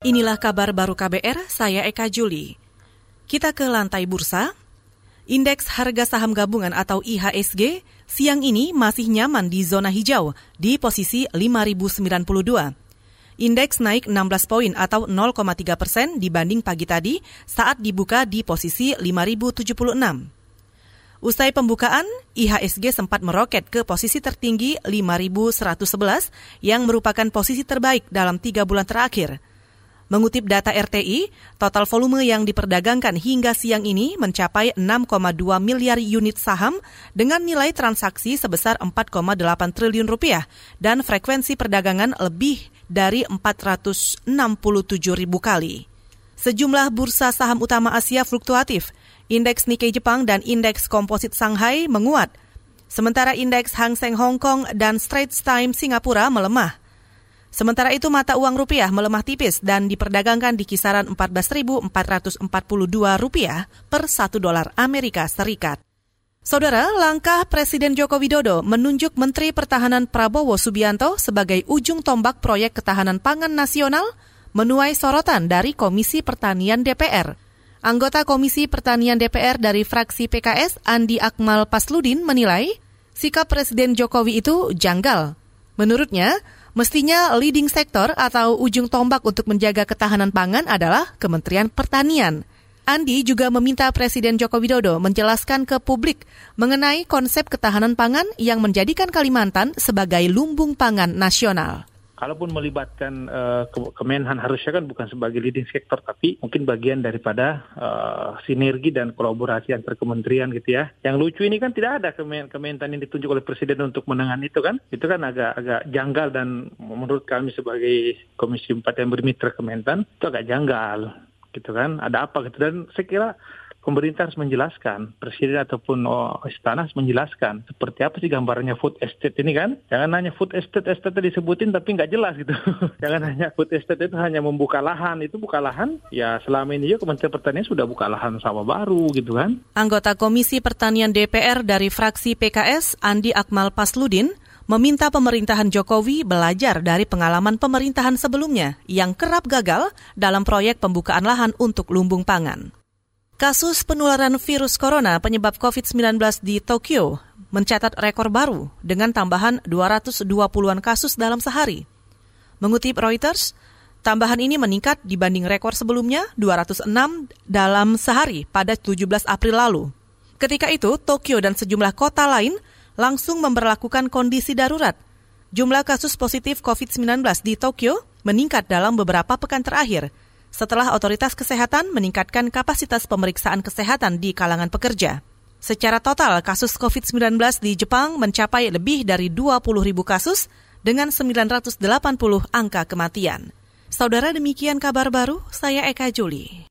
Inilah kabar baru KBR, saya Eka Juli. Kita ke lantai bursa. Indeks harga saham gabungan atau IHSG siang ini masih nyaman di zona hijau di posisi 5092. Indeks naik 16 poin atau 0,3 persen dibanding pagi tadi saat dibuka di posisi 5076. Usai pembukaan, IHSG sempat meroket ke posisi tertinggi 5111 yang merupakan posisi terbaik dalam tiga bulan terakhir – Mengutip data RTI, total volume yang diperdagangkan hingga siang ini mencapai 6,2 miliar unit saham dengan nilai transaksi sebesar 4,8 triliun rupiah dan frekuensi perdagangan lebih dari 467 ribu kali. Sejumlah bursa saham utama Asia fluktuatif. Indeks Nikkei Jepang dan Indeks Komposit Shanghai menguat. Sementara indeks Hang Seng Hong Kong dan Straits Times Singapura melemah. Sementara itu mata uang rupiah melemah tipis dan diperdagangkan di kisaran 14.442 rupiah per 1 dolar Amerika Serikat. Saudara, langkah Presiden Joko Widodo menunjuk Menteri Pertahanan Prabowo Subianto sebagai ujung tombak proyek ketahanan pangan nasional menuai sorotan dari Komisi Pertanian DPR. Anggota Komisi Pertanian DPR dari fraksi PKS, Andi Akmal Pasludin, menilai sikap Presiden Jokowi itu janggal. Menurutnya, Mestinya leading sektor atau ujung tombak untuk menjaga ketahanan pangan adalah Kementerian Pertanian. Andi juga meminta Presiden Joko Widodo menjelaskan ke publik mengenai konsep ketahanan pangan yang menjadikan Kalimantan sebagai lumbung pangan nasional kalaupun melibatkan uh, Kemenhan harusnya kan bukan sebagai leading sector tapi mungkin bagian daripada uh, sinergi dan kolaborasi antar kementerian gitu ya. Yang lucu ini kan tidak ada Kemen Kementan yang ditunjuk oleh presiden untuk menangani itu kan. Itu kan agak agak janggal dan menurut kami sebagai Komisi 4 yang bermitra Kementan itu agak janggal gitu kan. Ada apa gitu dan saya kira pemerintah harus menjelaskan, presiden ataupun oh, istana harus menjelaskan seperti apa sih gambarannya food estate ini kan. Jangan hanya food estate, estate disebutin tapi nggak jelas gitu. Jangan hanya food estate itu hanya membuka lahan, itu buka lahan, ya selama ini ya Kementerian Pertanian sudah buka lahan sawah baru gitu kan. Anggota Komisi Pertanian DPR dari fraksi PKS, Andi Akmal Pasludin, meminta pemerintahan Jokowi belajar dari pengalaman pemerintahan sebelumnya yang kerap gagal dalam proyek pembukaan lahan untuk lumbung pangan. Kasus penularan virus corona penyebab COVID-19 di Tokyo mencatat rekor baru dengan tambahan 220-an kasus dalam sehari. Mengutip Reuters, tambahan ini meningkat dibanding rekor sebelumnya 206 dalam sehari pada 17 April lalu. Ketika itu, Tokyo dan sejumlah kota lain langsung memperlakukan kondisi darurat. Jumlah kasus positif COVID-19 di Tokyo meningkat dalam beberapa pekan terakhir – setelah otoritas kesehatan meningkatkan kapasitas pemeriksaan kesehatan di kalangan pekerja. Secara total, kasus COVID-19 di Jepang mencapai lebih dari 20 ribu kasus dengan 980 angka kematian. Saudara demikian kabar baru, saya Eka Juli.